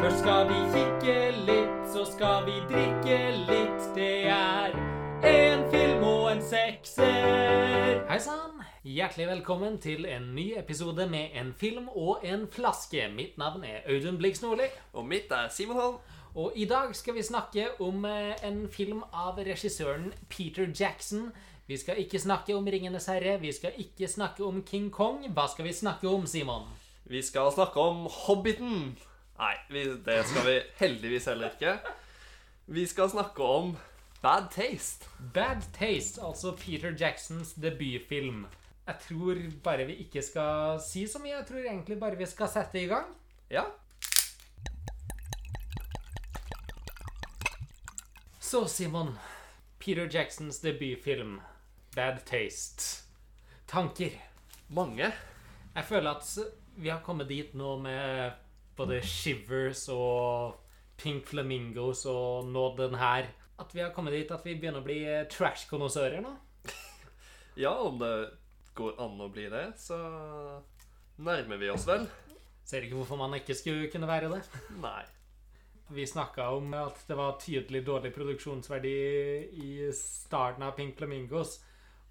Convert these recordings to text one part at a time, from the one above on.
Først skal vi kikke litt, så skal vi drikke litt. Det er en film og en sekser. Hei sann! Hjertelig velkommen til en ny episode med en film og en flaske. Mitt navn er Audun Blix Nordli. Og mitt er Simon Holm. Og i dag skal vi snakke om eh, en film av regissøren Peter Jackson. Vi skal ikke snakke om Ringenes herre, vi skal ikke snakke om King Kong. Hva skal vi snakke om, Simon? Vi skal snakke om Hobbiten. Nei, det skal vi heldigvis heller ikke. Vi skal snakke om Bad Taste. Bad Taste, altså Peter Jacksons debutfilm. Jeg tror bare vi ikke skal si så mye. Jeg tror egentlig bare vi skal sette i gang. Ja. Så, Simon. Peter Jacksons debutfilm, Bad Taste. Tanker. Mange. Jeg føler at vi har kommet dit nå med både Shivers og Pink Flamingos og nå den her. At vi har kommet dit at vi begynner å bli trash-konnoissører nå. Ja, om det går an å bli det, så nærmer vi oss vel. Ser ikke hvorfor man ikke skulle kunne være det. Nei. Vi snakka om at det var tydelig dårlig produksjonsverdi i starten av Pink Flamingos.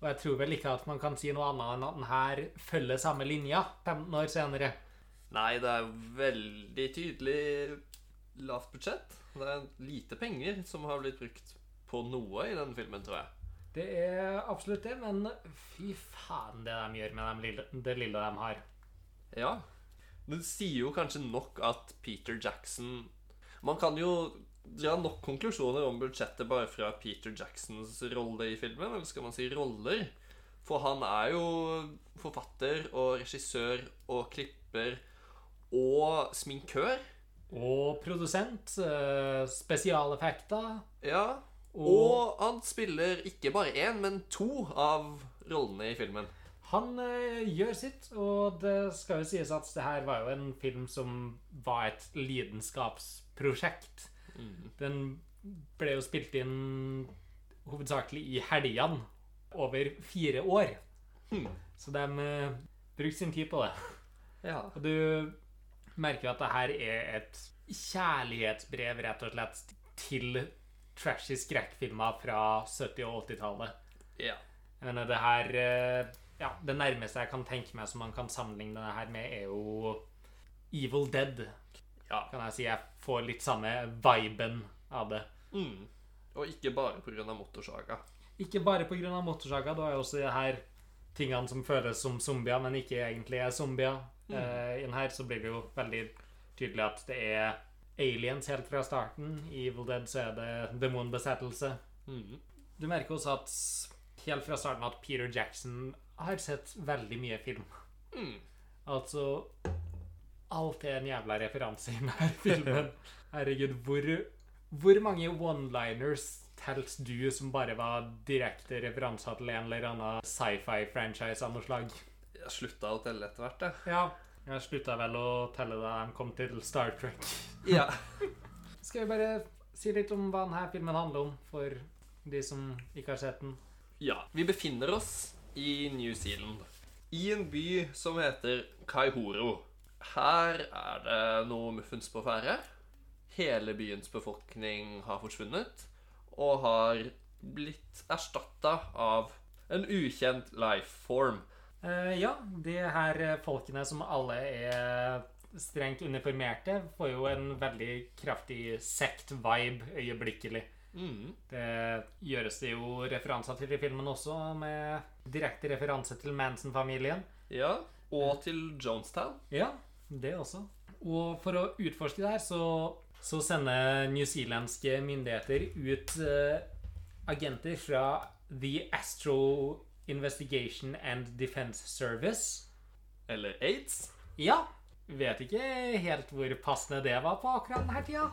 Og jeg tror vel ikke at man kan si noe annet enn at den her følger samme linja 15 år senere. Nei, det er veldig tydelig lavt budsjett. Det er lite penger som har blitt brukt på noe i den filmen, tror jeg. Det er absolutt det, men fy faen det de gjør med dem lille, det lille de har. Ja. Det sier jo kanskje nok at Peter Jackson Man kan jo dra nok konklusjoner om budsjettet bare fra Peter Jacksons rolle i filmen, eller skal man si roller? For han er jo forfatter og regissør og klipper og sminkør. Og produsent. eh, Spesialeffekter. Ja. Og, Og han spiller ikke bare én, men to av rollene i filmen. han eh, gjør sitt. Og det skal jo sies at det her var jo en film som var et lidenskapsprosjekt. Den ble jo spilt inn hovedsakelig i helgene over fire år. Mm. Så de eh, brukte sin tid på det. Ja. Og du merker vi at det her er et kjærlighetsbrev, rett og slett, til trashy skrekkfilmer fra 70- og 80-tallet. ja. Det her eh, Ja, det nærmeste jeg kan tenke meg som man kan sammenligne det her med, er jo Evil Dead. Ja. Kan jeg si. Jeg får litt samme viben av det. Mm. Og ikke bare pga. motorsaga. Ikke bare pga. motorsaga. Da er også det her tingene som føles som zombier, men ikke egentlig er zombier. Eh, inn her så blir det jo veldig tydelig at det er aliens helt fra starten. I Evil Dead så er det demonbesettelse. Mm. Du merker også at helt fra starten at Peter Jackson har sett veldig mye film. Mm. Altså Alt er en jævla referanse i denne filmen. Herregud, hvor, hvor mange one-liners tels du som bare var direkte referanser til en eller annen sci-fi-franchise av noe slag? Jeg slutta å telle etter hvert, jeg. Ja. Jeg slutta vel å telle da de kom til Star Trek. Ja. Skal vi bare si litt om hva denne filmen handler om, for de som ikke har sett den? ja. Vi befinner oss i New Zealand. I en by som heter Kaihoro. Her er det noe muffens på ferde. Hele byens befolkning har forsvunnet og har blitt erstatta av en ukjent life form. Eh, ja, de her folkene som alle er strengt uniformerte, får jo en veldig kraftig sekt-vibe øyeblikkelig. Mm. Det gjøres det jo referanser til i filmen også, med direkte referanse til Manson-familien. Ja. Og til Jonestown. Ja, det også. Og for å utforske det her, så, så sender newzealandske myndigheter ut uh, agenter fra The Astro Investigation and Defense Service. Eller aids. Ja, vet ikke helt hvor passende det var på akkurat denne tida.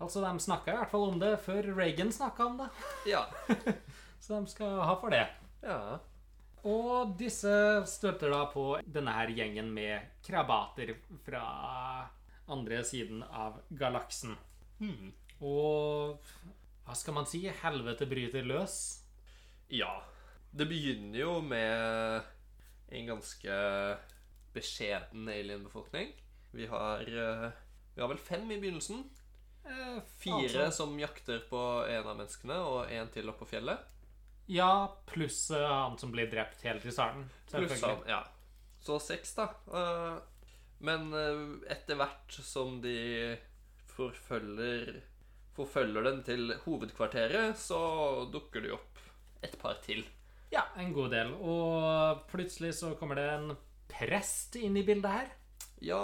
Altså, De snakka i hvert fall om det før Reagan snakka om det, Ja. så de skal ha for det. ja. Og disse støtter da på denne her gjengen med krabater fra andre siden av galaksen. Hmm. Og hva skal man si? Helvete bryter løs. Ja. Det begynner jo med en ganske beskjeden alien-befolkning. Vi har eh, Vi har vel fem i begynnelsen. Eh, Fire som jakter på en av menneskene, og en til oppå på fjellet. Ja, pluss eh, han som blir drept helt i starten. Pluss han, ja. Så seks, da. Men eh, etter hvert som de forfølger Forfølger den til hovedkvarteret, så dukker det opp et par til. Ja, en god del. Og plutselig så kommer det en prest inn i bildet her. Ja,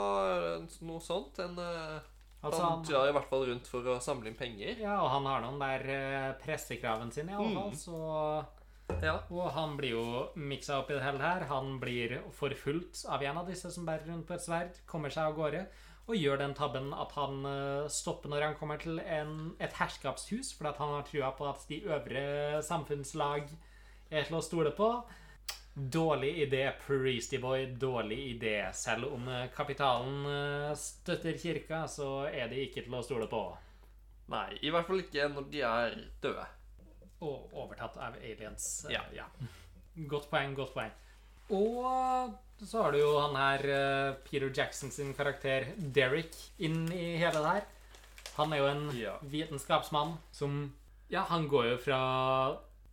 noe sånt. En, eh, Altså, han han, drar i hvert fall rundt for å samle inn penger. ja, og han har noen der eh, prestekraven sin, i alle fall. Mm. Så Ja. Og han blir jo miksa opp i det hele her. Han blir forfulgt av en av disse som bærer rundt på et sverd, kommer seg av gårde og gjør den tabben at han eh, stopper når han kommer til en, et herskapshus, fordi at han har trua på at de øvre samfunnslag er til å stole på. Dårlig idé, Priesty Boy. Dårlig idé. Selv om eh, kapitalen eh, støtter kirka, så er de ikke til å stole på. Nei, i hvert fall ikke når de er døde. Og overtatt av aliens. Ja. ja. Godt poeng, godt poeng. Og så har du jo han her eh, Peter Jackson sin karakter Derek inn i hele det her. Han er jo en Ja. vitenskapsmann som Ja, han går jo fra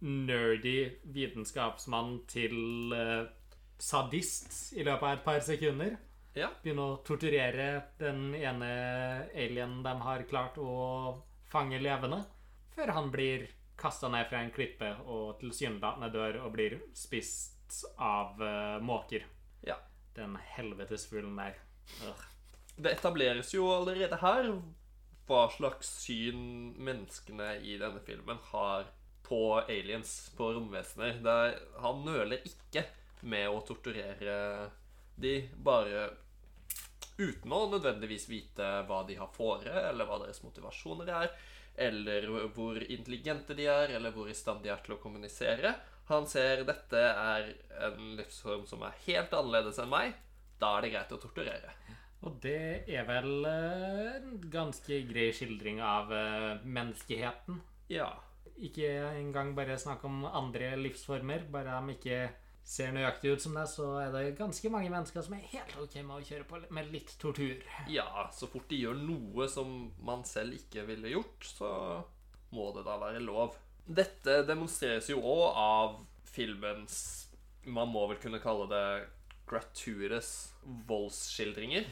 nerdy vitenskapsmann til uh, sadist i løpet av et par sekunder. Ja. Begynne å torturere den ene alienen de har klart å fange levende, før han blir kasta ned fra en klippe og tilsynelatende dør og blir spist av uh, måker. Ja. Den helvetesfuglen der. Ør. Det etableres jo allerede her hva slags syn menneskene i denne filmen har på aliens, på romvesener. Det er, han nøler ikke med å torturere de, bare uten å nødvendigvis vite hva de har fore, eller hva deres motivasjoner er, eller hvor intelligente de er, eller hvor i stand de er til å kommunisere. Han ser dette er en livsform som er helt annerledes enn meg. Da er det greit å torturere. Og det er vel eh, en ganske grei skildring av eh, menneskeheten. Ja. Ikke engang bare snakk om andre livsformer. Bare de ikke ser nøyaktig ut som det, så er det ganske mange mennesker som er helt ok med å kjøre på med litt tortur. Ja, så fort de gjør noe som man selv ikke ville gjort, så må det da være lov. Dette demonstreres jo òg av filmens Man må vel kunne kalle det Gratures voldsskildringer.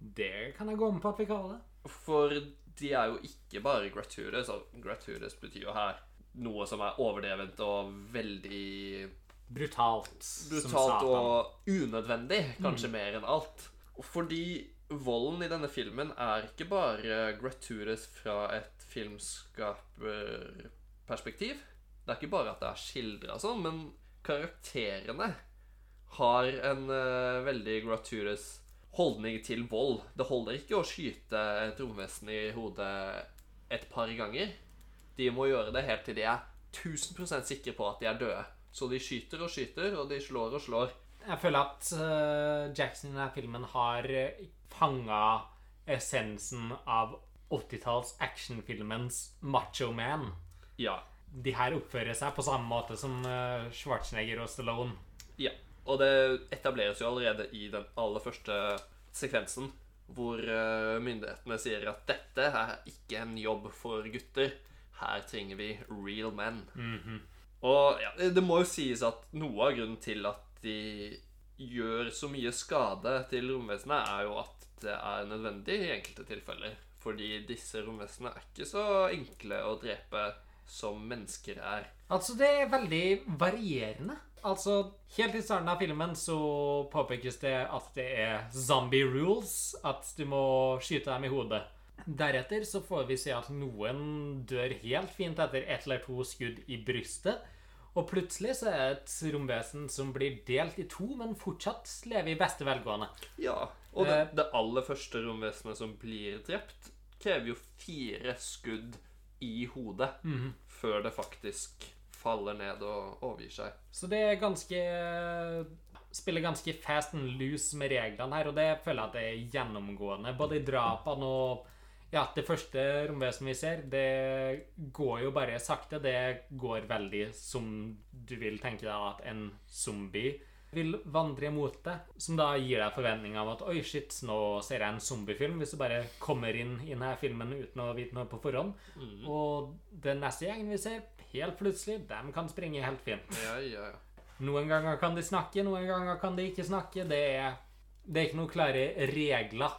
Det kan jeg gå med på at vi kaller det. For de er jo ikke bare Gratures. og Gratuitous betyr jo her noe som er overdrevent og veldig Brutalt. brutalt og unødvendig, kanskje mer enn alt. Fordi volden i denne filmen er ikke bare gratuitous fra et filmskaperperspektiv. Det er ikke bare at det er skildra sånn, men karakterene har en uh, veldig gratuitous holdning til vold. Det holder ikke å skyte et romvesen i hodet et par ganger. De må gjøre det helt til de er 1000 sikre på at de er døde. Så de skyter og skyter, og de slår og slår. Jeg føler at eh, Jackson i denne filmen har fanga essensen av 80-talls actionfilmens Macho Man. Ja. De her oppfører seg på samme måte som eh, Schwarzenegger og Stallone. ja. Og det etableres jo allerede i den aller første sekvensen, hvor eh, myndighetene sier at dette er ikke en jobb for gutter. Her trenger vi real men. Og ja, det det må jo sies at noe av grunnen til at de gjør så mye skade til romvesenet, er jo at det er nødvendig i enkelte tilfeller. Fordi disse romvesenene er ikke så enkle å drepe som mennesker er. Altså, det er veldig varierende. Altså, Helt i starten av filmen så påpekes det at det er zombie rules. At du må skyte dem i hodet. Deretter så får vi se at noen dør helt fint etter ett eller to skudd i brystet. Og plutselig så er et romvesen som blir delt i to, men fortsatt lever i beste velgående. Ja, og det, Eh. det aller første romvesenet som blir drept, krever jo fire skudd i hodet før det faktisk faller ned og overgir seg. Så det er ganske Spiller ganske fast and loose med reglene her, og det føler jeg at det er gjennomgående. Både i drapene og Ja, det første romvesenet vi ser, det går jo bare sakte. Det går veldig som du vil tenke deg at en zombie vil vandre imot deg, som da gir deg forventning av at oi, shit, nå ser jeg en zombiefilm, hvis du bare kommer inn i denne filmen uten å vite noe på forhånd. Mm. Og den neste gjengen vi ser, helt plutselig, dem kan springe helt fint. Ja, ja, ja. Noen ganger kan de snakke, noen ganger kan de ikke snakke. Det er, det er ikke noen klare regler.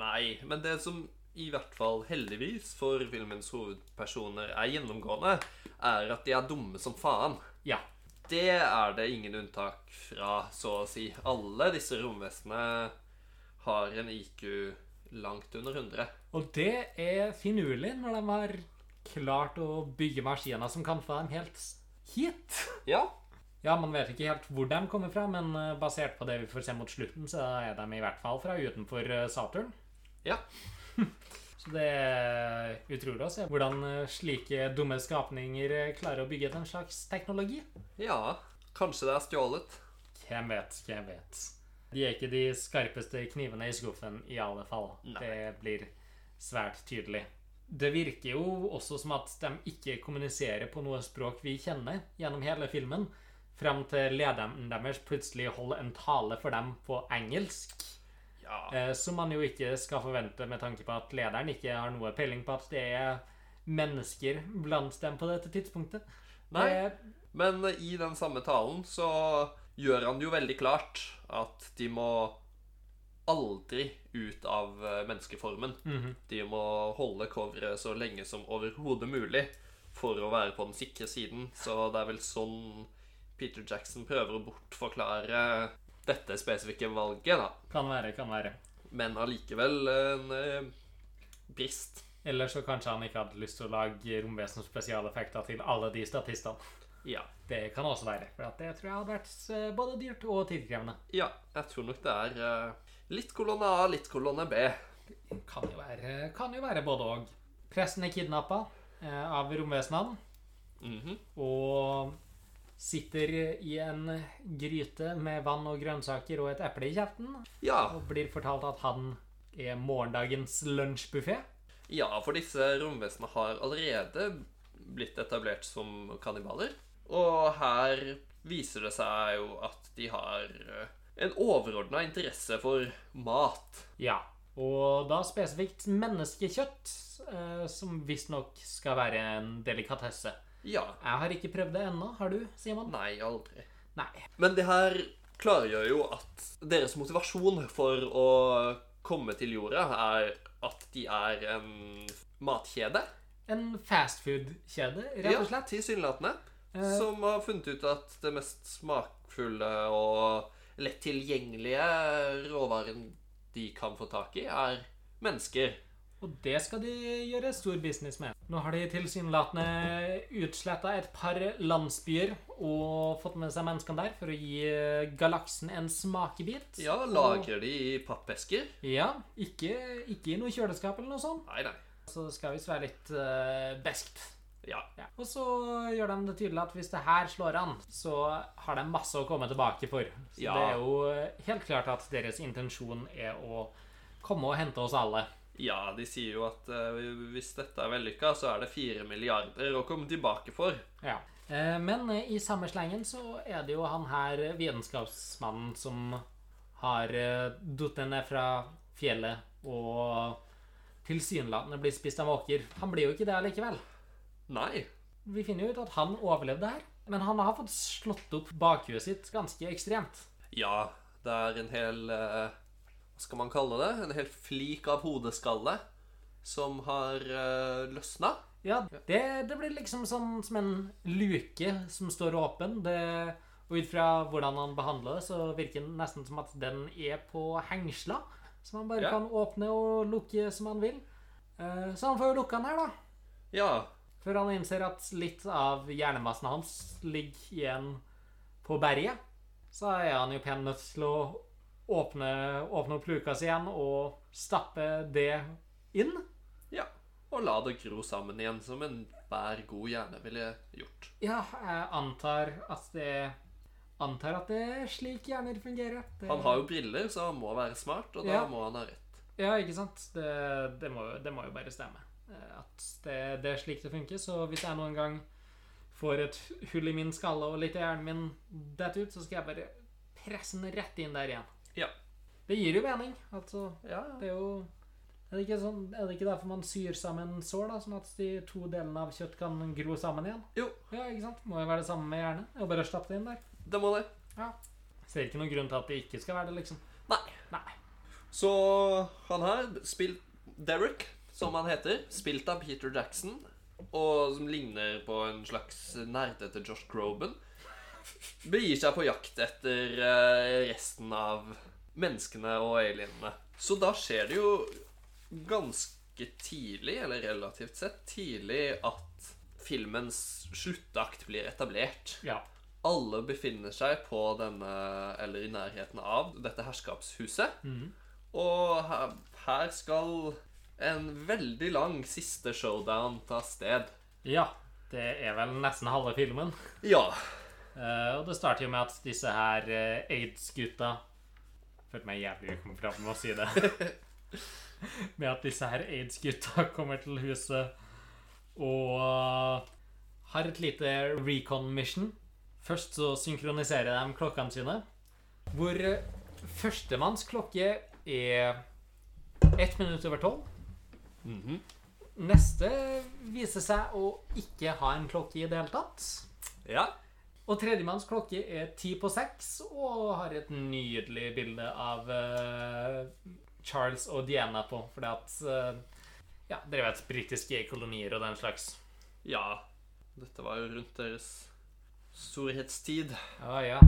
Nei, men det som i hvert fall heldigvis for filmens hovedpersoner er gjennomgående, er at de er dumme som faen. Ja. Det er det ingen unntak fra, så å si. Alle disse romvesenene har en IQ langt under 100. Og det er finurlig når de har klart å bygge maskiner som kan få dem helt hit. Ja. Ja, man vet ikke helt hvor de kommer fra, men eh, basert på det vi får se mot slutten, så er de i hvert fall fra utenfor eh, Saturn. Ja. Så det er utrolig å se hvordan eh, slike dumme skapninger eh, klarer å bygge en slags teknologi. Ja, kanskje det er stjålet. Hvem vet, hvem vet. De er ikke de skarpeste knivene i skuffen, i alle fall. Nei. Det blir svært tydelig. Det virker jo også som at de ikke kommuniserer på noe språk vi kjenner gjennom hele filmen, fram til lederen deres plutselig holder en tale for dem på engelsk. Ja. Eh, som man jo ikke skal forvente med tanke på at lederen ikke har noe peiling på at det er mennesker blant dem på dette tidspunktet. Nei. Det- Men i den samme talen så gjør han det jo veldig klart at de må aldri ut av menneskeformen. menneskeformen. -hmm. De må holde coveret så lenge som overhodet mulig for å være på den sikre siden. Så det er vel sånn Peter Jackson prøver å bortforklare dette spesifikke valget, da. Kan være, kan være. Men allikevel en eh, brist. Eller så kanskje han ikke hadde lyst til å lage romvesenets spesialeffekter til alle de statistene. Ja. Det kan også være. For det tror jeg hadde vært eh, både dyrt og tidkrevende. ja. Jeg tror nok det er eh, litt kolonne A, litt kolonne B. Kan jo være, kan jo være både og. Presten er kidnappa eh, av romvesenene Mhm. og sitter i en gryte med vann og grønnsaker og et eple i kjeften. Ja. Og blir fortalt at han er morgendagens lunsjbuffé. ja, for disse romvesenene har allerede blitt etablert som kannibaler. Og her viser det seg jo at de har eh, en overordna interesse for mat. Ja. Og da spesifikt menneskekjøtt, eh, som visstnok skal være en delikatesse. Ja. Jeg har ikke prøvd det ennå. Har du, Simon? Nei, aldri. Nei. Men det her klargjør jo at deres motivasjon for å komme til jorda er at de er en matkjede. En fastfood-kjede, rett og slett. Ja, tilsynelatende. Eh. Som har funnet ut at det mest smakfulle og lett tilgjengelige råvaren de kan få tak i, er mennesker. Og det skal de gjøre stor business med. Nå har de tilsynelatende utsletta et par landsbyer og fått med seg menneskene der for å gi galaksen en smakebit. Ja, lagrer de i pappesker? Ja, ikke, ikke i noe kjøleskap eller noe sånt. Nei, nei. Så det skal visst være litt uh, beskt. Ja. Ja. Og så gjør de det tydelig at hvis det her slår an, så har de masse å komme tilbake for. Så Ja. det er jo eh, helt klart at deres intensjon er å komme og hente oss alle. Ja, de sier jo at uh, hvis dette er vellykka, så er det fire milliarder å komme tilbake for. Ja. Eh, Men eh, i samme slengen så er det jo han her vitenskapsmannen som har uh, datt ned fra fjellet og tilsynelatende blir spist av måker. Han blir jo ikke det likevel. Nei. Vi finner jo ut at han overlevde her, men han har fått slått opp bakhuet sitt ganske ekstremt. Ja, det er en hel eh, Hva skal man kalle det? En hel flik av hodeskalle som har uh, løsna. Ja, det, det blir liksom sånn som en luke som står åpen. Det, og ut fra hvordan han behandler det, så virker det nesten som at den er på hengsla. Så man bare Ja. kan åpne og lukke som han vil. Uh, Så han får jo lukka den her, da. Ja. Før han innser at litt av hjernemassen hans ligger igjen på berget. Så er han jo pen nødt til å åpne, åpne opp luka si igjen og stappe det inn. ja. Og la det gro sammen igjen, som enhver god hjerne ville gjort. Ja, jeg antar at det Antar at det er slik hjerner fungerer. Det, Han har jo briller, så han må være smart, og da Ja. må han ha rett. Ja, ikke sant? Det, det, må, det må jo bare stemme. Eh, At det, det er slik det funker. Så hvis jeg noen gang får et hull i min skalle og litt i hjernen min detter ut, så skal jeg bare pressen rett inn der igjen. Ja. Det gir jo mening. Altså, Ja, det er jo er det, sånn, er det ikke derfor man syr sammen sår, da? Sånn at de to delene av kjøtt kan gro sammen igjen? Jo. Ja, ikke sant? Må jo være det samme med hjernen. Er bare stappe det inn der. det må det. Ser ikke noen grunn til at det ikke skal være det, liksom. Nei. Nei. Så han her, spilt Derek, som han heter, spilt av Peter Jackson, og som ligner på en slags nerdete Josh Groban, begir seg på jakt etter eh, resten av menneskene og alienene. Så da skjer det jo ganske tidlig, eller relativt sett tidlig, at filmens sluttakt blir etablert. Ja. Alle befinner seg på denne, eller i nærheten av, dette herskapshuset. Mm. Og her, her skal en veldig lang siste showdown ta sted. ja. Det er vel nesten halve filmen. Ja. Eh, og det starter jo med at disse her eh, aids-gutta Følte meg jævlig ukomfortabel med å si det. med at disse her aids-gutta kommer til huset og eh, har et lite recon-mission. Først så synkroniserer de klokkene sine. Hvor førstemanns klokke er ett minutt over tolv. Mhm. Neste viser seg å ikke ha en klokke i det hele tatt. Ja. Og tredjemanns klokke er ti på seks og har et nydelig bilde av uh, Charles og Diana på. Fordi at uh, Ja, dere vet britiske kolonier og den slags. Ja. Dette var jo rundt deres storhetstid. Ja, ja.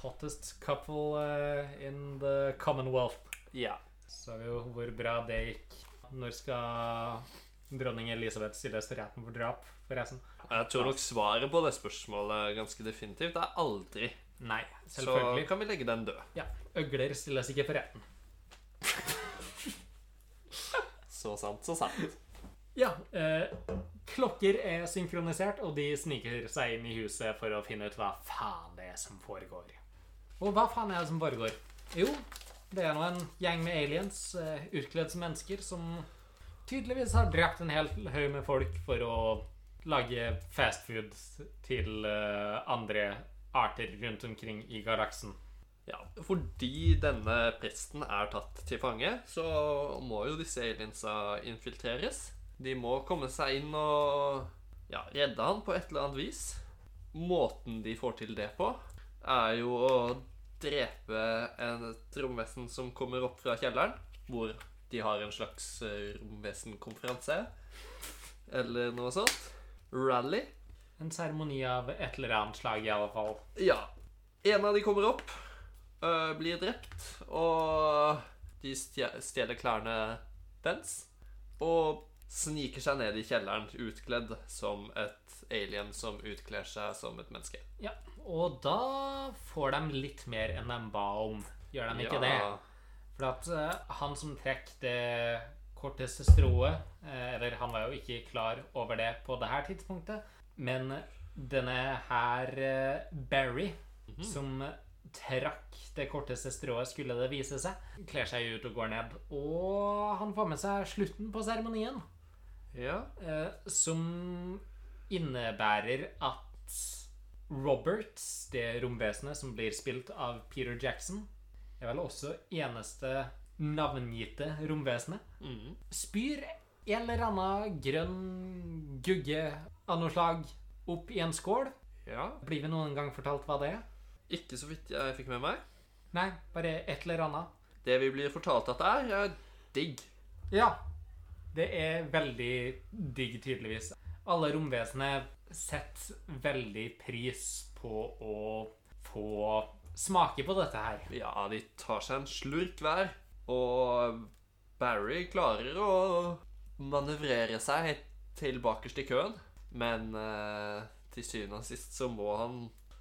Hottest couple uh, in the Commonwealth. Ja. Så jo hvor bra det gikk. Når skal dronning Elisabeth stilles til retten for drap, forresten? Jeg tror nok svaret på det spørsmålet ganske definitivt er aldri. Nei, selvfølgelig. Så kan vi legge den død. Ja, Øgler stilles ikke for retten. Så sant, så sant. Ja, eh, klokker er synkronisert, og de sniker seg inn i huset for å finne ut hva faen det er som foregår. Og hva faen er det som foregår? Jo, det er nå en gjeng med aliens, eh, utkledd som mennesker, som tydeligvis har drept en hel haug med folk for å lage fast food til eh, andre arter rundt omkring i galaksen. Ja, Fordi denne presten er tatt til fange, så må jo disse aliensa infiltreres. De må komme seg inn og ja, redde han på et eller annet vis. Måten de får til det på, er jo å drepe et romvesen som kommer opp fra kjelleren, hvor de har en slags eh, romvesenkonferanse, eller noe sånt. Rally. En seremoni av et eller annet slag, i alle fall. Ja. En av de kommer opp, øh, blir drept, og de stjeler klærne dens. Og sniker seg ned i kjelleren utkledd som et alien som utkler seg som et menneske. Ja, og da får de litt mer enn de ba om. Gjør de ikke det? For at øh, han som trekker det korteste strået eh, Eller han var jo ikke klar over det på det her tidspunktet, men denne her eh, Barry, som trakk det korteste strået, skulle det vise seg, kler seg ut og går ned. Og han får med seg slutten på seremonien. Ja. Eh, som innebærer at Robert, det romvesenet som blir spilt av Peter Jackson, er vel også eneste navngitte romvesenet, mm. spyr en eller annen grønn gugge av noe slag opp i en skål. ja. Blir vi noen gang fortalt hva det er? Ikke så vidt jeg fikk med meg. Nei, bare et eller annet. Det vi blir fortalt at det er, er digg. Ja. Det er veldig digg, tydeligvis. Alle romvesener setter veldig pris på å få smake på dette her. Ja, de tar seg en slurk hver, og Barry klarer å manøvrere seg helt til bakerst i køen. Men eh, til syvende og sist så må han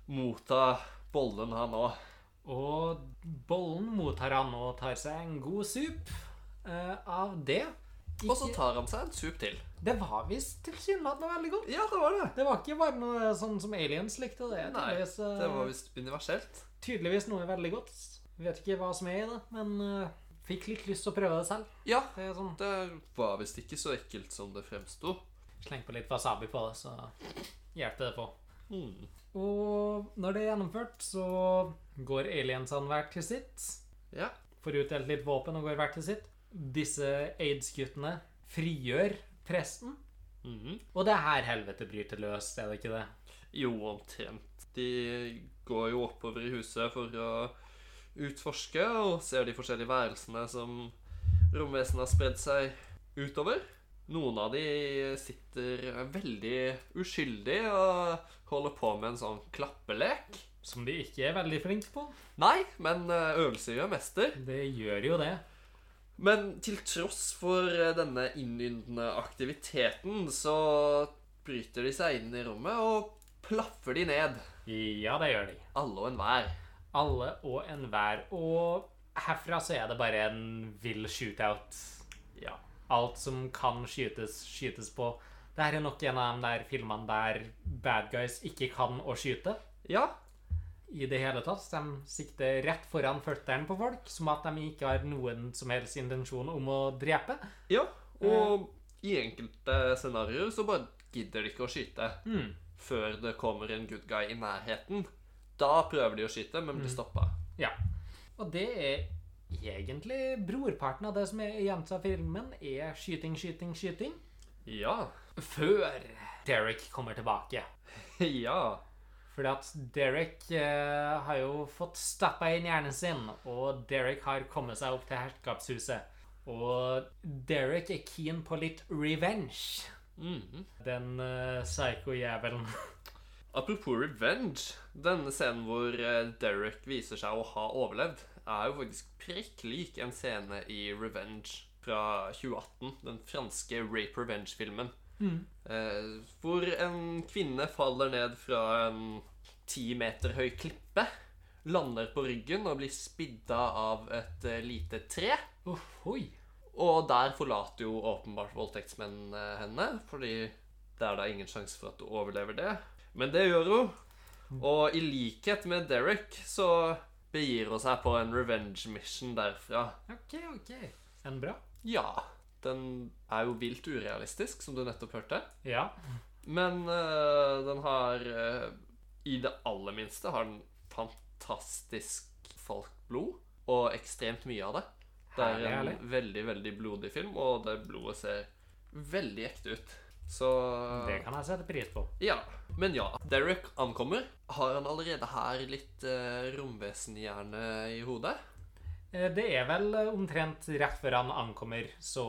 motta bollen, han òg. Og bollen mottar han og tar seg en god sup eh, av det. Og så tar han seg en sup til. Det var visst tilsynelatende veldig godt. Ja, det var det. Det var ikke bare noe sånn som aliens likte. Det, Nei, Det var visst universelt. tydeligvis noe veldig godt. Vet ikke hva som er i det, men eh, fikk litt lyst til å prøve det selv. Ja, Det er sånn, det var visst ikke så ekkelt som det fremsto. Sleng på litt wasabi på det, så hjelper det på. Mm. Og når det er gjennomført, så går aliensene hver til sitt. Ja. Får utdelt litt våpen og går hver til sitt. Disse aids-guttene frigjør presten. Mm. Og det er her helvete bryter løs, er det ikke det? Jo, omtrent. De går jo oppover i huset for å utforske og ser de forskjellige værelsene som romvesenet har spredd seg utover. Noen av de sitter veldig uskyldig og holder på med en sånn klappelek. Som de ikke er veldig flinke på. Nei, men eh, øvelse gjør mester. Det gjør jo det. Men til tross for eh, denne innyndende aktiviteten, så bryter de seg inn i rommet og plaffer de ned. Ja, det gjør de. Alle og enhver. Alle og enhver. Og herfra så er det bare en vill shootout. Ja. Alt som kan skytes, skytes på. Dette er nok en av de der filmene der bad guys ikke kan å skyte Ja, i det hele tatt. De sikter rett foran føttene på folk, som at de ikke har noen som helst intensjon om å drepe. ja. Og i enkelte scenarioer så bare gidder de ikke å skyte Mm. før det kommer en good guy i nærheten. Da prøver de å skyte, men blir stoppa. Ja. Og det er egentlig brorparten av det som er gjemt av filmen, er skyting, skyting, skyting. Ja. Før Derek kommer tilbake. ja. Fordi at Derek eh, har jo fått stappa inn hjernen sin, og Derek har kommet seg opp til herskapshuset. Og Derek er keen på litt revenge. Mhm. Den eh, psycho-jævelen. Apropos revenge. Denne scenen hvor eh, Derek viser seg å ha overlevd, er jo faktisk prikk lik en scene i Revenge fra 2018. Den franske rape revenge-filmen. Eh, hvor en kvinne faller ned fra en ti meter høy klippe. Lander på ryggen og blir spidda av et eh, lite tre. Oh, Og der forlater jo åpenbart voldtektsmenn eh, henne, fordi det er da ingen sjanse for at du overlever det. Men det gjør hun. Og i likhet med Derek så begir hun seg på en revenge mission derfra. OK, OK. En bra? Ja, den er jo vilt urealistisk, som du nettopp hørte. Ja. Men eh, den har eh, I det aller minste har den fantastisk folkblod, og ekstremt mye av det. Det er en veldig, veldig blodig film, og det blodet ser veldig ekte ut. Så Det kan jeg sette pris på. Ja. Men ja, Derek ankommer. Har han allerede her litt eh, romvesenhjerne i hodet? Eh, Det er vel eh, omtrent rett før han ankommer, så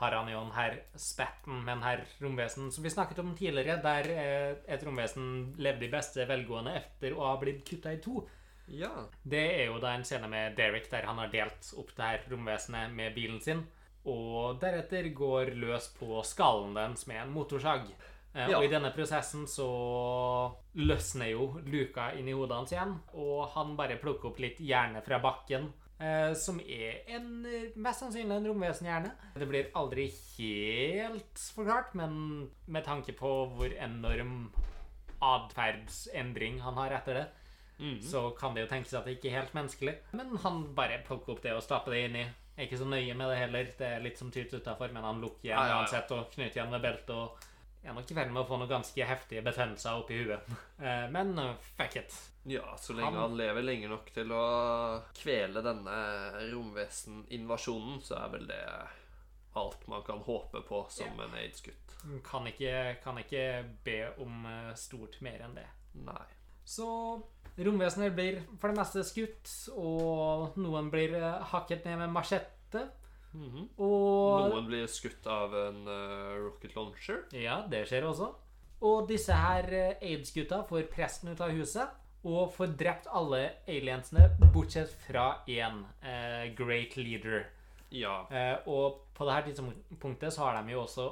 har han jo en herr spetten med en herr romvesen som vi snakket om tidligere, der eh, et romvesen levde i beste velgående etter å ha blitt kutta i to. Ja. Det er jo da en scene med Derek der han har delt opp det her romvesenet med bilen sin, og deretter går løs på skallen dens med en motorsag. Eh, Ja. Og i denne prosessen så løsner jo luka inn i hodet hans igjen, og han bare plukker opp litt hjerne fra bakken. Eh, som er en, eh, mest sannsynlig en romvesenhjerne. Det blir aldri helt forklart, men med tanke på hvor enorm atferdsendring han har etter det, Mhm. så kan det jo tenkes at det ikke er helt menneskelig. Men han bare plukker opp det og stapper det inni. Er ikke så nøye med det heller. Det er litt som tyt utafor, men han lukker igjen Ja, ja, ja. uansett og knyter igjen med beltet. og er nok i ferd med å få noen ganske heftige betennelser oppi huet. Eh, Men eh, fuck it. Ja, så lenge Han- han lever lenge nok til å kvele denne romveseninvasjonen, så er vel det alt man kan håpe på som en aids-gutt. Kan kan ikke be om eh, stort mer enn det. Nei. Så romvesener blir for det meste skutt, og noen blir eh, hakket ned med machette. -hmm. Og Noen blir skutt av en uh, rocket launcher. Ja, det skjer også. Og disse her eh, aids-gutta får presten ut av huset og får drept alle aliensene bortsett fra én, uh, Great Leader. Ja. Uh, og på det her tidspunktet så har de jo også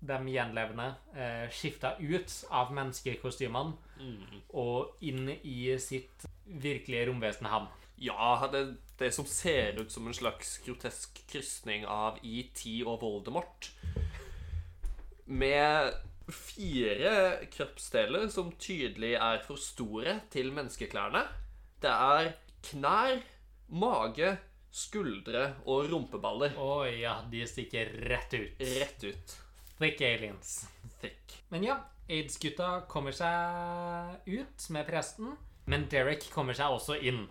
de gjenlevende eh, skifta ut av menneskekostymene mm. og inn i sitt virkelige romvesen han. Ja, det, det som ser ut som en slags grotesk krysning av ET og Voldemort. Med fire kroppsdeler som tydelig er for store til menneskeklærne. Det er knær, mage, skuldre og rumpeballer. Å ja, de stikker rett ut. Rett ut. Thick aliens. Thick. Men ja, aids-gutta kommer seg ut med presten. Men Derek kommer seg også inn.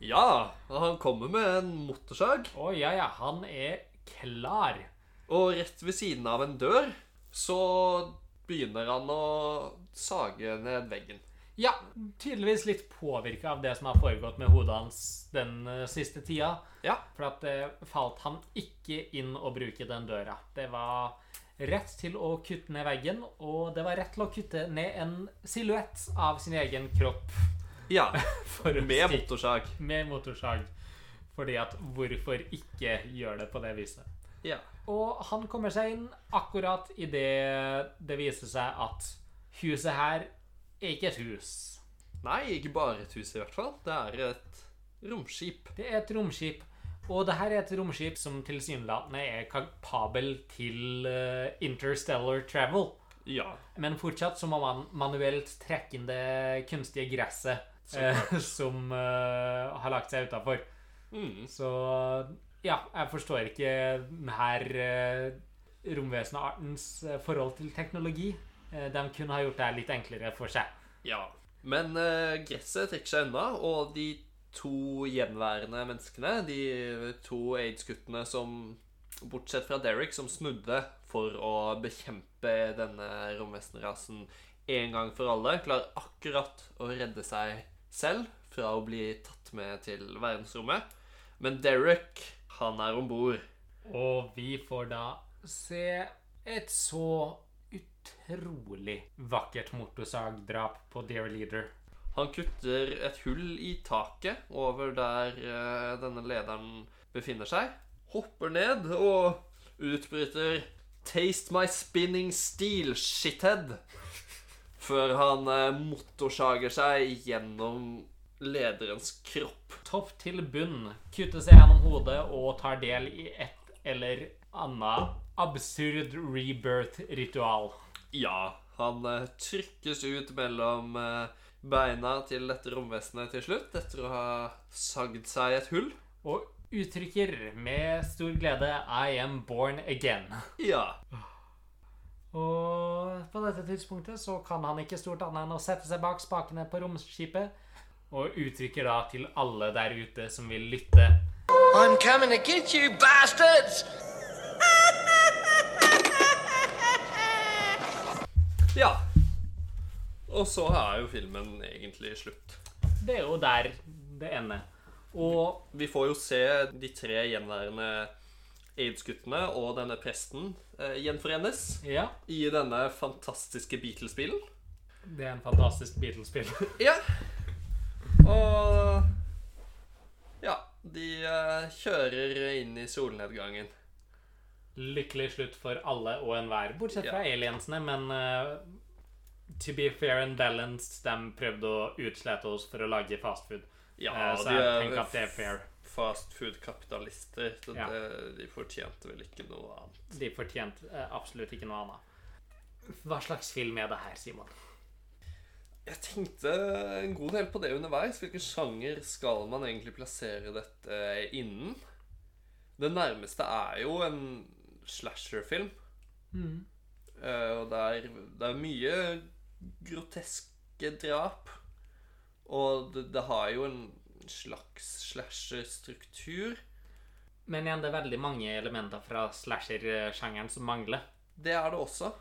Ja, han kommer med en motorsag. Å ja, ja, han er klar. Og rett ved siden av en dør så begynner han å sage ned veggen. Ja, tydeligvis litt påvirka av det som har foregått med hodet hans den eh, siste tida. Ja. For at det falt han ikke inn å bruke den døra. Det var rett til å kutte ned veggen, og det var rett til å kutte ned en silhuett av sin egen kropp. Ja, med motorsag. med motorsag. Fordi at hvorfor ikke gjøre det på det viset? Ja. Og han kommer seg inn akkurat idet det viser seg at huset her er ikke et hus. Nei, ikke bare et hus i hvert fall. Det er et romskip. Det er et romskip. Og det her er et romskip som tilsynelatende er kapabel til eh, interstellar travel. Ja. Men fortsatt så må man manuelt trekke inn det kunstige gresset eh, som eh, har lagt seg utafor. Mm. Så ja, jeg forstår ikke denne uh, romvesenartens forhold til teknologi. Eh, de kunne ha gjort det litt enklere for seg. ja. Men eh, gresset trekker seg unna, og de to gjenværende menneskene, de to aids-guttene som Bortsett fra Derek, som snudde for å bekjempe denne romvesenrasen en gang for alle, klarer akkurat å redde seg selv fra å bli tatt med til verdensrommet. Men Derek, han er om bord. Og vi får da se et så utrolig vakkert motorsagdrap på Dear Leader. Han kutter et hull i taket over der eh, denne lederen befinner seg. Hopper ned og utbryter 'Taste my spinning steel, shithead'. Før han eh, motorsager seg gjennom lederens kropp. Topp til bunn, kutter seg gjennom hodet og tar del i et eller annet absurd rebirth-ritual. Ja, han eh, trykkes ut mellom eh, beina til dette romvesenet til slutt, etter å ha sagd seg et hull. Og uttrykker med stor glede 'I am born again'. Ja. Og på dette tidspunktet så kan han ikke stort annet enn å sette seg bak spakene på romskipet, og uttrykker da til alle der ute som vil lytte I'm coming to get you, bastards! Ja. Og så er jo filmen egentlig slutt. Det er jo der det ender. Og Vi får jo se de tre gjenværende aids-guttene og denne presten eh, gjenforenes ja, i denne fantastiske Beatles-bilen. det er en fantastisk Beatles-spill. Ja. Og Ja, de eh, kjører inn i solnedgangen. Lykkelig slutt for alle og enhver, bortsett fra Ja. aliensene, men uh, to be fair and balanced, de prøvde å utslette oss for å lage fastfood. Ja, uh, så jeg er tenker at det er fair. fast food-kapitalister. Ja. de fortjente vel ikke noe annet. De fortjente uh, absolutt ikke noe annet. Hva slags film er det her, Simon? Jeg tenkte en god del på det underveis. Hvilken sjanger skal man egentlig plassere dette innen? Det nærmeste er jo en slasherfilm. Uh, og det er, det er mye groteske drap. Og det, det har jo en slags slasher-struktur. Men igjen, det er veldig mange elementer fra slasher-sjangeren som mangler. Det er det også.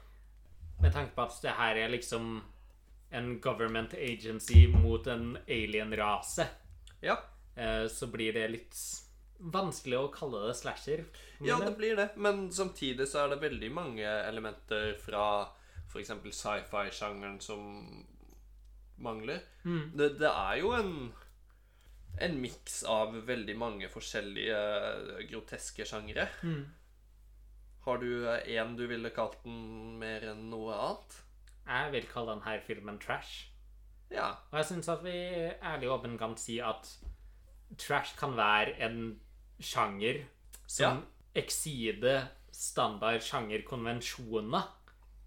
Med tanke på at det her er liksom en government agency mot en alien-rase, Ja. uh, så blir det litt vanskelig å kalle det slasher. Ja, det blir det. Men samtidig så er det veldig mange elementer fra f.eks. sci-fi-sjangeren som mangler. Det, det er jo en en miks av veldig mange forskjellige eh, groteske sjangere. Har du én du ville kalt den mer enn noe annet? Jeg vil kalle denne filmen trash. Ja. Og jeg syns at vi ærlig og åpen kan si at trash kan være en sjanger som eksider standard sjangerkonvensjoner.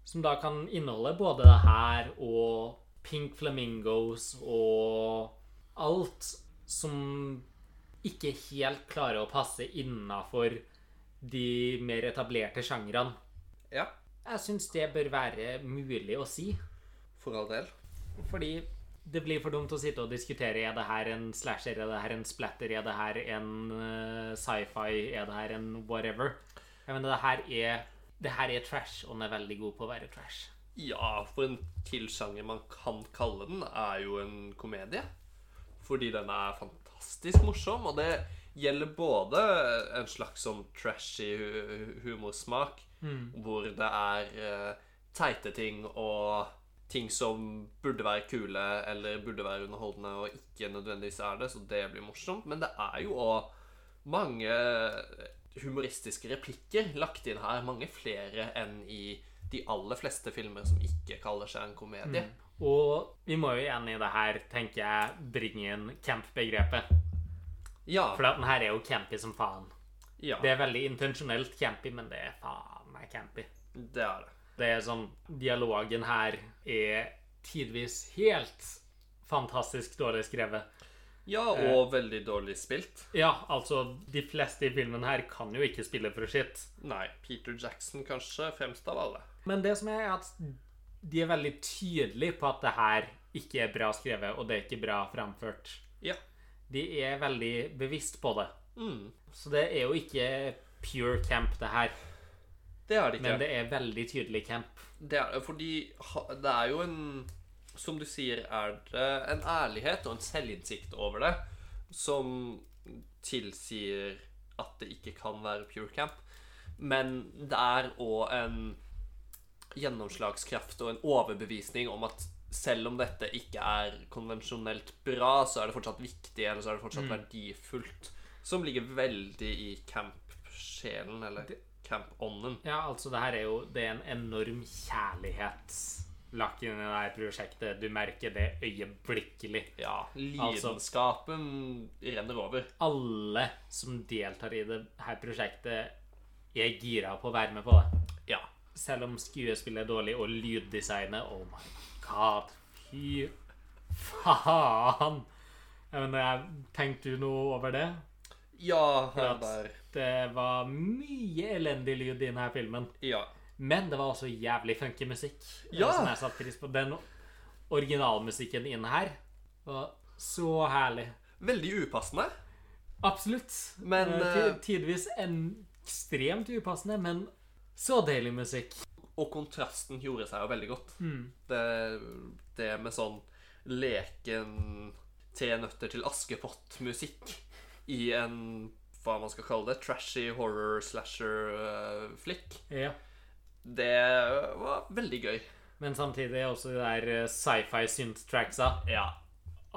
Som da kan inneholde både det her og Pink Flamingos og alt som ikke helt klarer å passe innafor de mer etablerte sjangrene. Ja. Jeg syns det bør være mulig å si. For all del. Fordi det blir for dumt å sitte og diskutere er det her en slasher, er det her en splatter, er det her en eh, sci-fi, er det her en whatever. Jeg mener, det her er det her er trash, og den er veldig god på å være trash. Ja, for en tilsjanger man kan kalle den, er jo en komedie. Fordi den er fantastisk morsom, og det gjelder både en slags sånn trashy humorsmak, humorsmak, hvor det er uh, teite ting og ting som burde være kule eller burde være underholdende, og ikke nødvendigvis er det, så det blir morsomt. Men det er jo òg mange humoristiske replikker lagt inn her. Mange flere enn i de aller fleste filmer som ikke kaller seg en komedie. Og vi må jo igjen i det her, tenker jeg, bringe inn camp-begrepet. Ja. For den her er jo campy som faen. ja Det er veldig intensjonelt campy, men det er faen meg campy. det er det. Det er sånn Dialogen her er tidvis helt fantastisk dårlig skrevet. Ja, og veldig dårlig spilt. Ja, altså, de fleste i filmen her kan jo ikke spille for sitt. Nei, Peter Jackson kanskje fremst av alle. Men det som er, er at de er veldig tydelige på at det her ikke er bra skrevet, og det er ikke bra framført. Ja. De er veldig bevisst på det. Mm, Så det er jo ikke pure camp, det her. Det er det ikke. Men det er veldig tydelig camp. Det er det, fordi det er jo en Som du sier, er det en ærlighet og en selvinnsikt over det som tilsier at det ikke kan være pure camp. Men det er òg en gjennomslagskraft og en overbevisning om at selv om dette ikke er konvensjonelt bra, så er det fortsatt viktig, eller så er det fortsatt verdifullt. Som ligger veldig i camp-sjelen, eller camp-ånden. Ja, altså, det her er jo Det er en enorm kjærlighet lagt inn i det her prosjektet. Du merker det øyeblikkelig. Ja, Altså- renner over. Alle som deltar i det her prosjektet, er gira på å være med på det. Ja. Selv om skuespillet er dårlig, og lyddesignet Oh my god. Fy faen. Jeg mener, jeg tenkte du noe over det? Ja, han der. det var mye elendig lyd i denne filmen. Ja. Men det var også jævlig funky musikk. eh, Ja. Som jeg satte pris på. Den originalmusikken inne her var så herlig. Veldig upassende. Absolutt. Men, Eh, eh, Tidvis ekstremt upassende, men så deilig musikk. Og kontrasten gjorde seg jo veldig godt. Mm. Det, det med sånn leken Tre nøtter til Askepott-musikk i en hva man skal kalle det, trashy horror-slasher-flick. Ja. Det var veldig gøy. Men samtidig også de der eh, sci-fi synth-tracksa. Ja.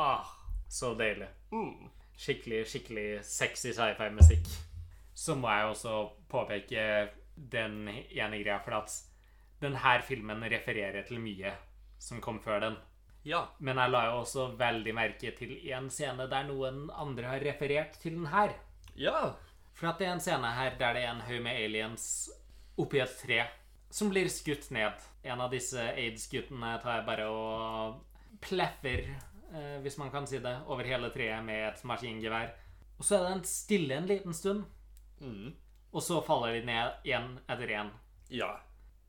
Ah, så deilig. Mm. Skikkelig, skikkelig sexy sci-fi-musikk. Så må jeg også påpeke den ene greia, for at denne filmen refererer til mye som kom før den. Ja. Men jeg la jo også veldig merke til en scene der noen andre har referert til den her. Ja. For at det er en scene her der det er en haug med aliens oppi et tre som blir skutt ned. En av disse aids-guttene tar jeg bare og pleffer, eh, hvis man kan si det, over hele treet med et maskingevær. Og så er det en stille en liten stund, Mm. og så faller de ned én etter én. Ja.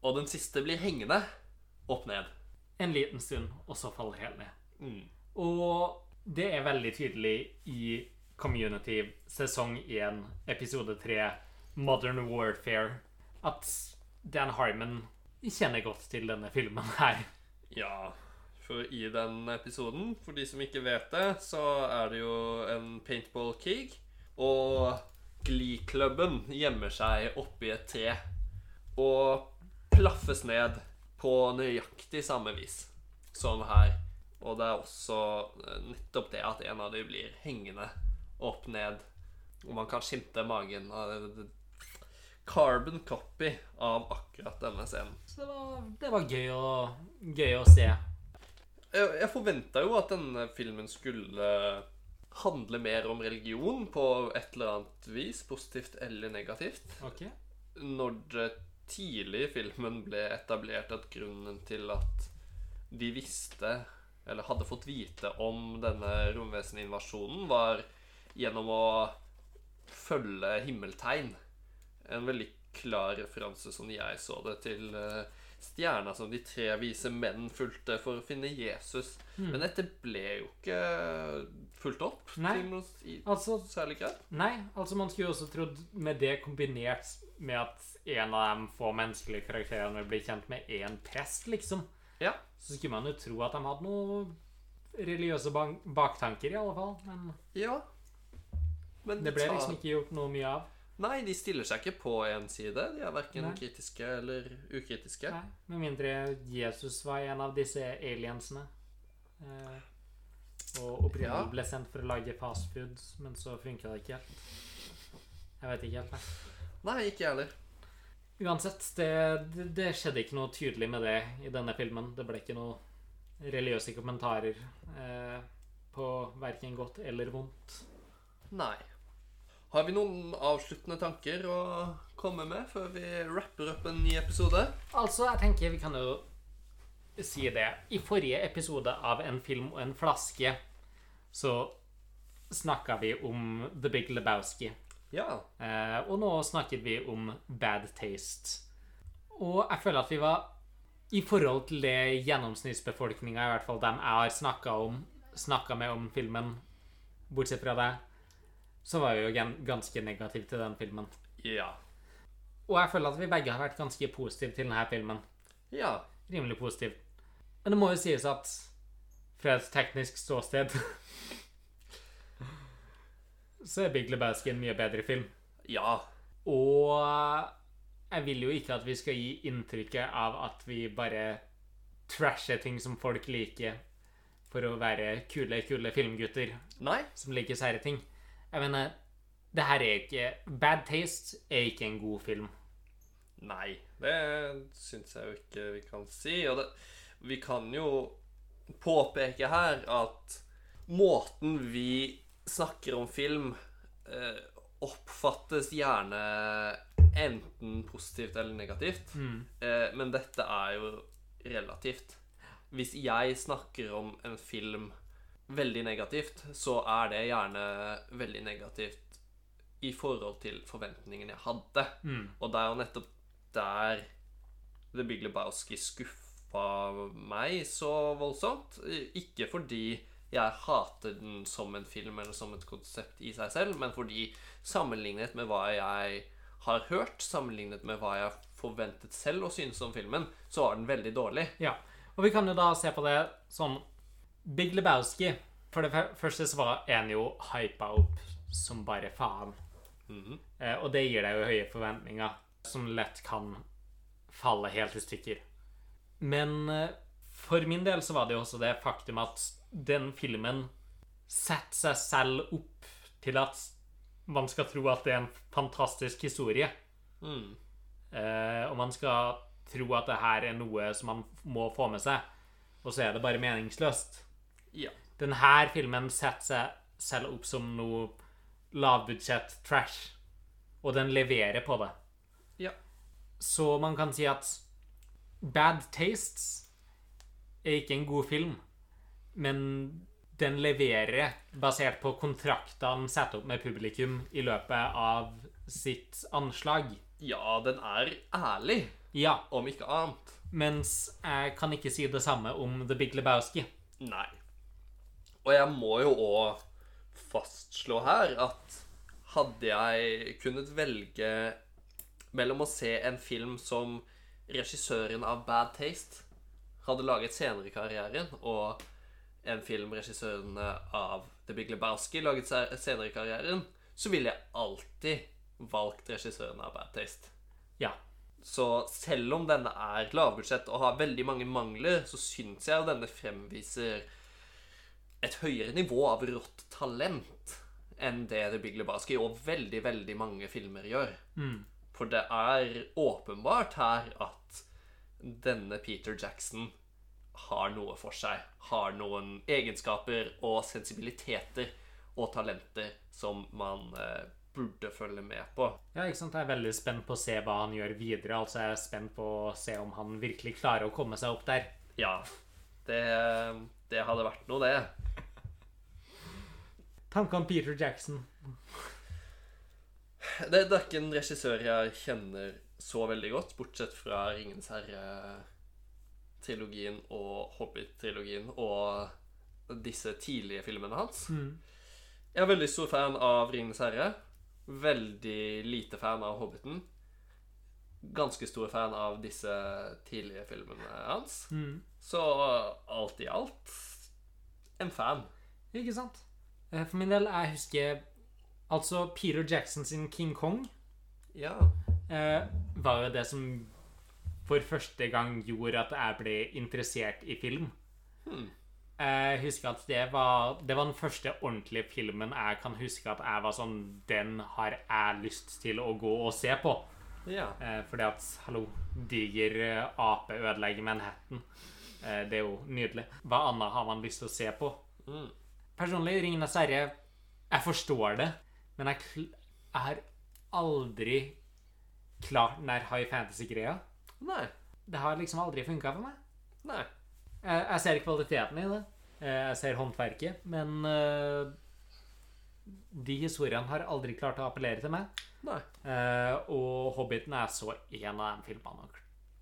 Og den siste blir hengende opp ned. En liten stund, og så faller hele ned. Mm. Og det er veldig tydelig i Community sesong 1, episode 3, Modern Warfare, at Dan Harmon kjenner godt til denne filmen her. Ja, for i den episoden, for de som ikke vet det, så er det jo en paintball-krig. Og Glee-klubben gjemmer seg oppi et tre og plaffes ned på nøyaktig samme vis som her. Og det er også eh, nettopp det at en av dem blir hengende opp ned. Og man kan skimte magen av carbon copy av akkurat denne scenen. Så det var, det var gøy, å, gøy å se. Jeg, jeg forventa jo at denne filmen skulle handle mer om religion på et eller annet vis, positivt eller negativt. Okay. Når det tidlig i filmen ble etablert at grunnen til at de visste, eller hadde fått vite om denne romveseninvasjonen, var gjennom å følge himmeltegn. En veldig klar referanse, som jeg så det, til eh, stjerna som de tre vise menn fulgte for å finne Jesus. Mm. Men dette ble jo ikke fulgt opp Nei. til noe i Altså, særlig grad. nei, altså man skulle jo også trodd med det kombinert med at en av de få menneskelige karakterene blir kjent med én prest, liksom, Ja. så skulle man jo tro at de hadde noe religiøse baktanker, i alle fall. Men ja. Men det ble tar... liksom ikke gjort noe mye av. Nei, de stiller seg ikke på én side. De er verken Nei. kritiske eller ukritiske. Nei, Med mindre Jesus var en av disse aliensene. Eh, og opprinnelig Ja. ble sendt for å lage fastfood, men så funka det ikke helt. Jeg vet ikke helt. Nei. Nei, ikke jeg heller. Uansett, det, det, det skjedde ikke noe tydelig med det i denne filmen. Det ble ikke noe religiøse kommentarer eh, på verken godt eller vondt. Nei. Har vi noen avsluttende tanker å komme med før vi rapper opp en ny episode? Altså, jeg tenker vi kan jo si det. I forrige episode av En film og en flaske så snakka vi om The Big Lebowski. Ja. Eh, og nå snakket vi om Bad Taste. Og jeg føler at vi var I forhold til det gjennomsnittsbefolkninga, i hvert fall dem jeg har snakka om Snakka med om filmen, bortsett fra deg, så var vi jo ganske negative til den filmen. Ja. Og jeg føler at vi begge har vært ganske positive til denne filmen. Ja. rimelig positiv. Men det må jo sies at fra et teknisk ståsted så er Big Lebowski en mye bedre film. Ja. Og jeg vil jo ikke at vi skal gi inntrykket av at vi bare trasher ting som folk liker, for å være kule, kule filmgutter Nei. som liker sære ting. Jeg mener, det her er ikke Bad Taste er ikke en god film. Nei. Det syns jeg jo ikke vi kan si. Og det, vi kan jo påpeke her at måten vi snakker om film, eh, oppfattes gjerne enten positivt eller negativt. Eh, men dette er jo relativt. Hvis jeg snakker om en film veldig negativt, så er det gjerne veldig negativt i forhold til forventningene jeg hadde. Og det er jo nettopp der The Big Lebowski skuffa meg så voldsomt. Ikke fordi jeg hater den som en film eller som et konsept i seg selv, men fordi sammenlignet med hva jeg har hørt, sammenlignet med hva jeg forventet selv å synes om filmen, så var den veldig dårlig. Ja, og vi kan jo da se på det sånn Big Lebowski For det første så var en jo hypa opp som bare faen. eh, og det gir deg jo høye forventninger, som lett kan falle helt i stykker. Men eh, for min del så var det jo også det faktum at den filmen setter seg selv opp til at man skal tro at det er en fantastisk historie. Mm. Eh, og man skal tro at det her er noe som man må få med seg, og så er det bare meningsløst. Ja. Denne filmen setter seg selv opp som noe lavbudsjett trash, og den leverer på det. Ja. Så man kan si at Bad Tastes er ikke en god film, men den leverer basert på kontraktene satt opp med publikum i løpet av sitt anslag. Ja, den er ærlig, Ja, om ikke annet. mens jeg kan ikke si det samme om The Big Lebowski. Nei. Og jeg må jo òg fastslå her at hadde jeg kunnet velge mellom å se en film som regissøren av Bad Taste hadde laget senere i karrieren, og en film regissørene av The Big Lebowski laget se- senere i karrieren, så ville jeg alltid valgt regissørene av Bad Taste. Ja. Så selv om denne er lavbudsjett og har veldig mange mangler, så syns jeg denne fremviser et høyere nivå av rått talent enn det The Big Lebowski og veldig, veldig mange filmer gjør. For det er åpenbart her at denne Peter Jackson har noe for seg. Har noen egenskaper og sensibiliteter og talenter som man eh, burde følge med på. Ja, ikke sant? Jeg er veldig spent på å se hva han gjør videre. Altså, jeg er spent på å se om han virkelig klarer å komme seg opp der. Ja, det, det hadde vært noe, det. Tanker om Peter Jackson. Det, det er ikke en regissør jeg kjenner så veldig godt, bortsett fra Ringenes herre-trilogien og Hobbit-trilogien og disse tidlige filmene hans. Jeg er veldig stor fan av Ringenes herre. Veldig lite fan av Hobbiten. Ganske stor fan av disse tidlige filmene hans. Så alt i alt en fan. Ikke sant? Eh, For min del, jeg husker Altså, Peter Jackson sin King Kong Ja. eh, var jo det som for første gang gjorde at jeg ble interessert i film. Jeg husker at det var, det var den første ordentlige filmen jeg kan huske at jeg var sånn Den har jeg lyst til å gå og se på. Ja. Eh, fordi at, hallo, diger eh, ape ødelegger Manhattan. Eh, det er jo nydelig. Hva annet har man lyst til å se på? Personlig, Ringenes herre, jeg forstår det, men jeg, jeg har aldri klart den der high fantasy-greia. Nei. Det har liksom aldri funka for meg. Nei. Jeg, jeg ser kvaliteten i det. Eh, Jeg ser håndverket, men uh, de historiene har aldri klart å appellere til meg. Nei. Uh, og Hobbiten er så en av de filmene og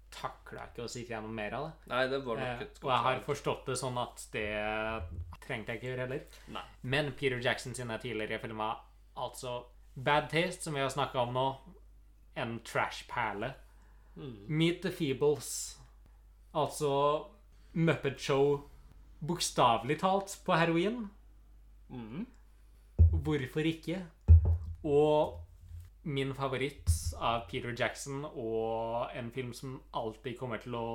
takler jeg ikke å sitte gjennom mer av det. Nei, det var nok Eh, uh, og jeg har forstått det sånn at det trengte jeg ikke gjøre heller. Nei. Men Peter Jackson sine tidligere filmer, altså Bad Taste, som vi har snakka om nå, en trash-perle. Meet the Feebles, altså Muppet Show, bokstavelig talt på heroin. Mm. Hvorfor ikke? Og min favoritt av Peter Jackson, og en film som alltid kommer til å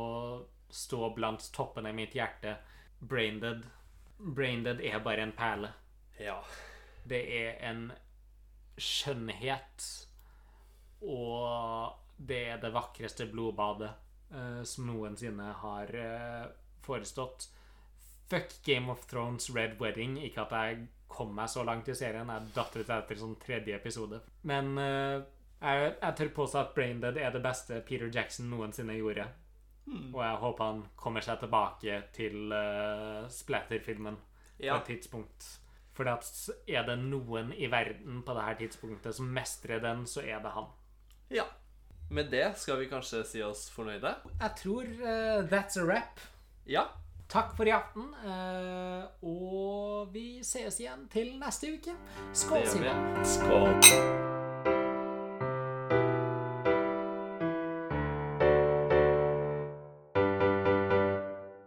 stå blant toppene i mitt hjerte, Braindead. Braindead er bare en perle. Ja. Det er en skjønnhet, og det er det vakreste blodbadet uh, som noensinne har uh, forestått. Fuck Game of Thrones Red Wedding. Ikke at jeg kom meg så langt i serien. Jeg datt ut etter sånn tredje episode. Men uh, jeg, jeg tør påstå at Braindead er det beste Peter Jackson noensinne gjorde. Og jeg håper han kommer seg tilbake til uh, Splatter-filmen på et tidspunkt. For er det noen i verden på det her tidspunktet som mestrer den, så er det han. ja. Med det skal vi kanskje si oss fornøyde? Jeg tror uh, that's a wrap. Ja. Takk for i aften, uh, og vi sees igjen til neste uke. Skål. Simen. Skål.